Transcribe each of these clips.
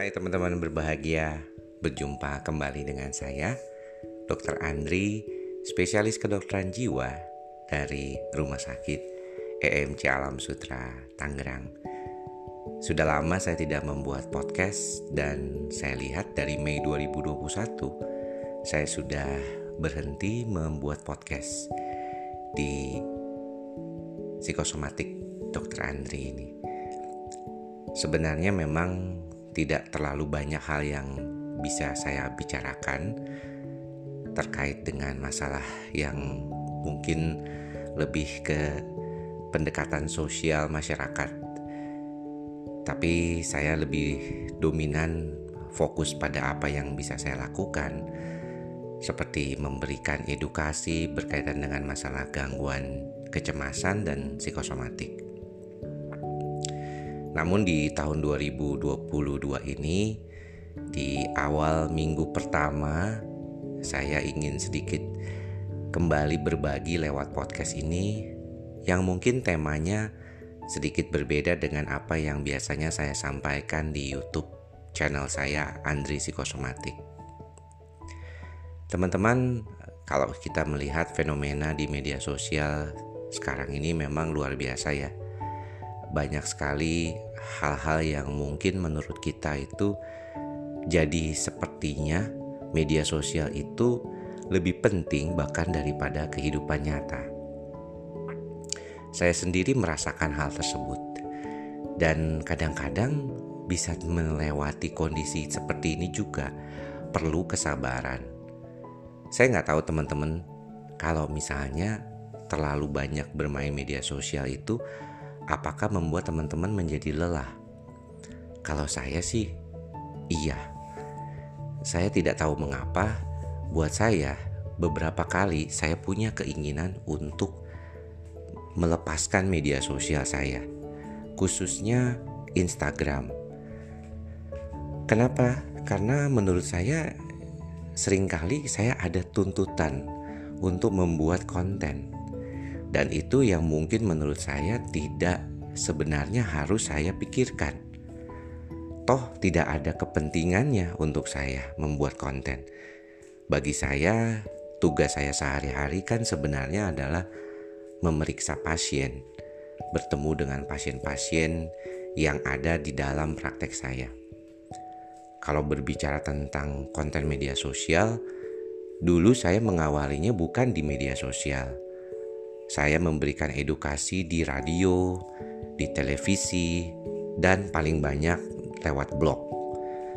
Hai teman-teman berbahagia, berjumpa kembali dengan saya, Dr. Andri, spesialis kedokteran jiwa dari Rumah Sakit EMC Alam Sutra, Tangerang. Sudah lama saya tidak membuat podcast dan saya lihat dari Mei 2021 saya sudah berhenti membuat podcast di psikosomatik Dr. Andri ini. Sebenarnya memang tidak terlalu banyak hal yang bisa saya bicarakan terkait dengan masalah yang mungkin lebih ke pendekatan sosial masyarakat. Tapi saya lebih dominan fokus pada apa yang bisa saya lakukan seperti memberikan edukasi berkaitan dengan masalah gangguan kecemasan dan psikosomatik. Namun di tahun 2022 ini di awal minggu pertama saya ingin sedikit kembali berbagi lewat podcast ini yang mungkin temanya sedikit berbeda dengan apa yang biasanya saya sampaikan di YouTube channel saya Andri Psikosomatik. Teman-teman, kalau kita melihat fenomena di media sosial sekarang ini memang luar biasa ya banyak sekali hal-hal yang mungkin menurut kita itu jadi sepertinya media sosial itu lebih penting bahkan daripada kehidupan nyata. Saya sendiri merasakan hal tersebut dan kadang-kadang bisa melewati kondisi seperti ini juga perlu kesabaran. Saya nggak tahu teman-teman kalau misalnya terlalu banyak bermain media sosial itu apakah membuat teman-teman menjadi lelah? Kalau saya sih, iya. Saya tidak tahu mengapa, buat saya beberapa kali saya punya keinginan untuk melepaskan media sosial saya, khususnya Instagram. Kenapa? Karena menurut saya sering kali saya ada tuntutan untuk membuat konten dan itu yang mungkin menurut saya tidak sebenarnya harus saya pikirkan. Toh tidak ada kepentingannya untuk saya membuat konten. Bagi saya, tugas saya sehari-hari kan sebenarnya adalah memeriksa pasien, bertemu dengan pasien-pasien yang ada di dalam praktek saya. Kalau berbicara tentang konten media sosial, dulu saya mengawalinya bukan di media sosial, saya memberikan edukasi di radio, di televisi, dan paling banyak lewat blog.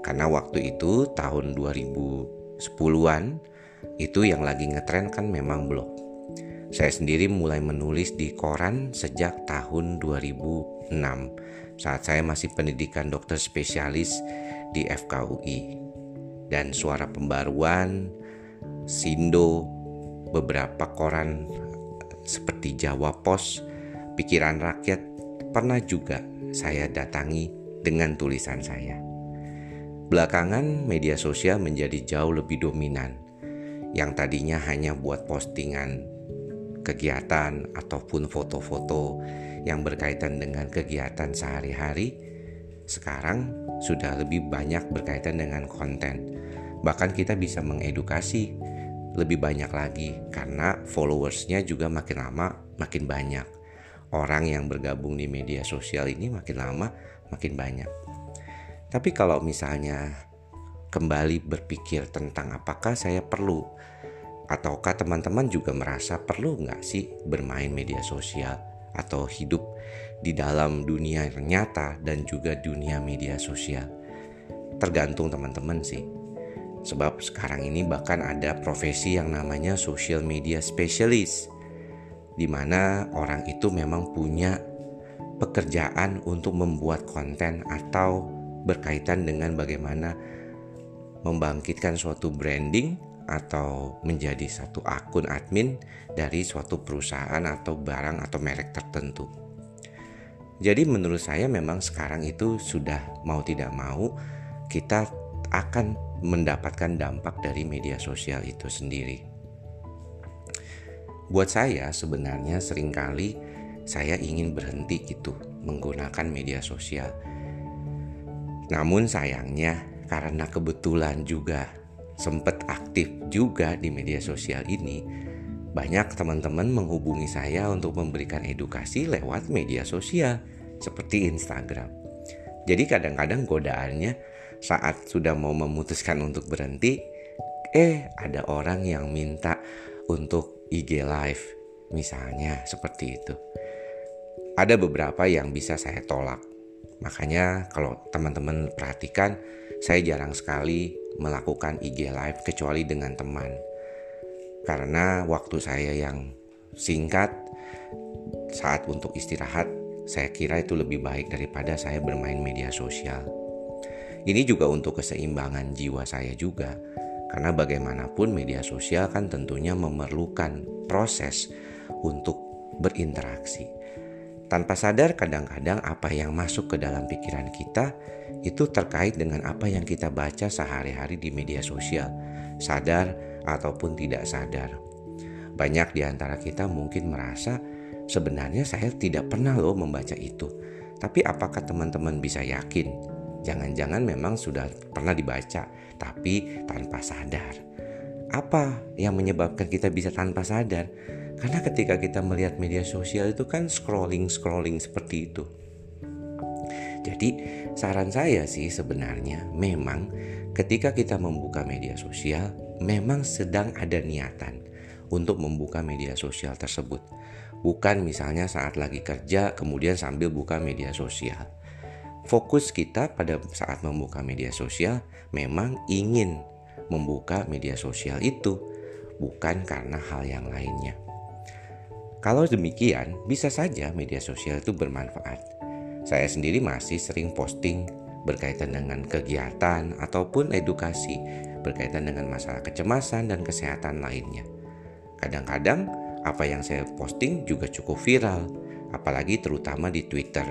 Karena waktu itu tahun 2010-an itu yang lagi ngetren kan memang blog. Saya sendiri mulai menulis di koran sejak tahun 2006 saat saya masih pendidikan dokter spesialis di FKUI. Dan suara pembaruan, Sindo, beberapa koran seperti Jawa Pos, Pikiran Rakyat, pernah juga saya datangi dengan tulisan saya. Belakangan media sosial menjadi jauh lebih dominan. Yang tadinya hanya buat postingan kegiatan ataupun foto-foto yang berkaitan dengan kegiatan sehari-hari, sekarang sudah lebih banyak berkaitan dengan konten. Bahkan kita bisa mengedukasi lebih banyak lagi karena followersnya juga makin lama makin banyak. Orang yang bergabung di media sosial ini makin lama makin banyak. Tapi kalau misalnya kembali berpikir tentang apakah saya perlu ataukah teman-teman juga merasa perlu nggak sih bermain media sosial atau hidup di dalam dunia nyata dan juga dunia media sosial tergantung teman-teman sih Sebab sekarang ini bahkan ada profesi yang namanya social media specialist di mana orang itu memang punya pekerjaan untuk membuat konten atau berkaitan dengan bagaimana membangkitkan suatu branding atau menjadi satu akun admin dari suatu perusahaan atau barang atau merek tertentu. Jadi menurut saya memang sekarang itu sudah mau tidak mau kita akan mendapatkan dampak dari media sosial itu sendiri. Buat saya sebenarnya sering kali saya ingin berhenti gitu menggunakan media sosial. Namun sayangnya karena kebetulan juga sempat aktif juga di media sosial ini, banyak teman-teman menghubungi saya untuk memberikan edukasi lewat media sosial seperti Instagram. Jadi kadang-kadang godaannya saat sudah mau memutuskan untuk berhenti, eh ada orang yang minta untuk IG live misalnya seperti itu. Ada beberapa yang bisa saya tolak. Makanya kalau teman-teman perhatikan, saya jarang sekali melakukan IG live kecuali dengan teman. Karena waktu saya yang singkat saat untuk istirahat saya kira itu lebih baik daripada saya bermain media sosial. Ini juga untuk keseimbangan jiwa saya juga, karena bagaimanapun media sosial kan tentunya memerlukan proses untuk berinteraksi. Tanpa sadar kadang-kadang apa yang masuk ke dalam pikiran kita itu terkait dengan apa yang kita baca sehari-hari di media sosial, sadar ataupun tidak sadar. Banyak di antara kita mungkin merasa Sebenarnya saya tidak pernah loh membaca itu. Tapi apakah teman-teman bisa yakin? Jangan-jangan memang sudah pernah dibaca, tapi tanpa sadar. Apa yang menyebabkan kita bisa tanpa sadar? Karena ketika kita melihat media sosial itu kan scrolling-scrolling seperti itu. Jadi saran saya sih sebenarnya memang ketika kita membuka media sosial memang sedang ada niatan untuk membuka media sosial tersebut bukan misalnya saat lagi kerja kemudian sambil buka media sosial. Fokus kita pada saat membuka media sosial memang ingin membuka media sosial itu, bukan karena hal yang lainnya. Kalau demikian, bisa saja media sosial itu bermanfaat. Saya sendiri masih sering posting berkaitan dengan kegiatan ataupun edukasi berkaitan dengan masalah kecemasan dan kesehatan lainnya. Kadang-kadang apa yang saya posting juga cukup viral, apalagi terutama di Twitter.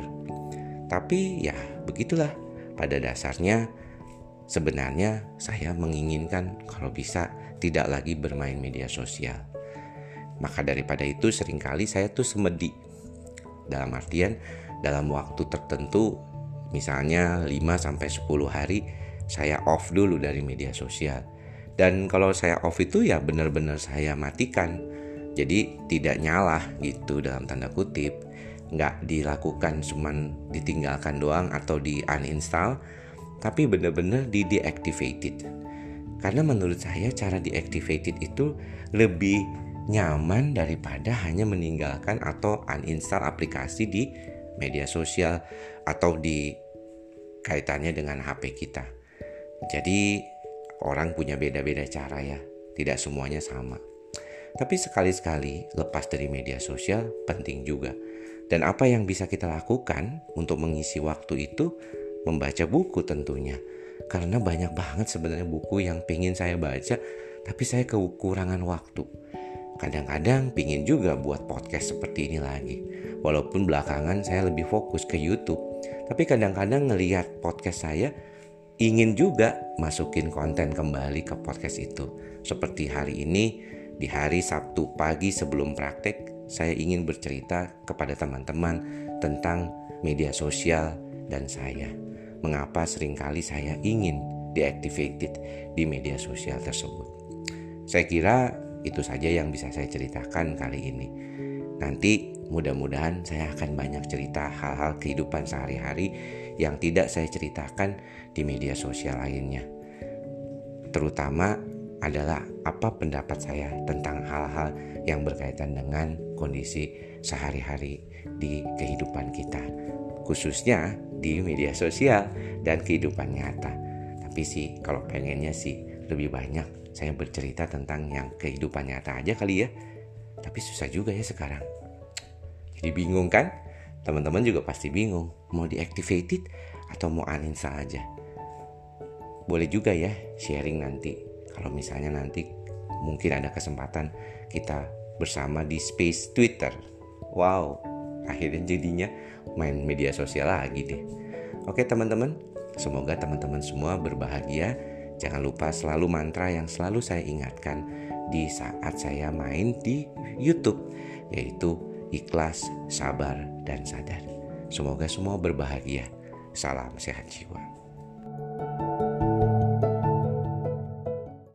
Tapi ya begitulah, pada dasarnya sebenarnya saya menginginkan kalau bisa tidak lagi bermain media sosial. Maka daripada itu sering kali saya tuh semedi. Dalam artian dalam waktu tertentu misalnya 5 sampai 10 hari saya off dulu dari media sosial. Dan kalau saya off itu ya benar-benar saya matikan jadi tidak nyala gitu dalam tanda kutip nggak dilakukan cuman ditinggalkan doang atau di uninstall tapi benar-benar di deactivated. Karena menurut saya cara deactivated itu lebih nyaman daripada hanya meninggalkan atau uninstall aplikasi di media sosial atau di kaitannya dengan HP kita. Jadi orang punya beda-beda cara ya. Tidak semuanya sama. Tapi sekali-sekali lepas dari media sosial penting juga. Dan apa yang bisa kita lakukan untuk mengisi waktu itu? Membaca buku tentunya. Karena banyak banget sebenarnya buku yang pengen saya baca, tapi saya kekurangan waktu. Kadang-kadang pingin juga buat podcast seperti ini lagi. Walaupun belakangan saya lebih fokus ke YouTube. Tapi kadang-kadang ngelihat podcast saya ingin juga masukin konten kembali ke podcast itu. Seperti hari ini di hari Sabtu pagi sebelum praktek, saya ingin bercerita kepada teman-teman tentang media sosial dan saya. Mengapa sering kali saya ingin deactivated di media sosial tersebut. Saya kira itu saja yang bisa saya ceritakan kali ini. Nanti mudah-mudahan saya akan banyak cerita hal-hal kehidupan sehari-hari yang tidak saya ceritakan di media sosial lainnya. Terutama adalah apa pendapat saya tentang hal-hal yang berkaitan dengan kondisi sehari-hari di kehidupan kita, khususnya di media sosial dan kehidupan nyata. Tapi sih, kalau pengennya sih lebih banyak saya bercerita tentang yang kehidupan nyata aja kali ya. Tapi susah juga ya sekarang. Jadi bingung kan? Teman-teman juga pasti bingung mau deactivated atau mau uninstall aja. Boleh juga ya sharing nanti kalau misalnya nanti mungkin ada kesempatan kita bersama di space Twitter. Wow, akhirnya jadinya main media sosial lagi deh. Oke teman-teman, semoga teman-teman semua berbahagia. Jangan lupa selalu mantra yang selalu saya ingatkan di saat saya main di YouTube, yaitu ikhlas, sabar, dan sadar. Semoga semua berbahagia. Salam sehat jiwa.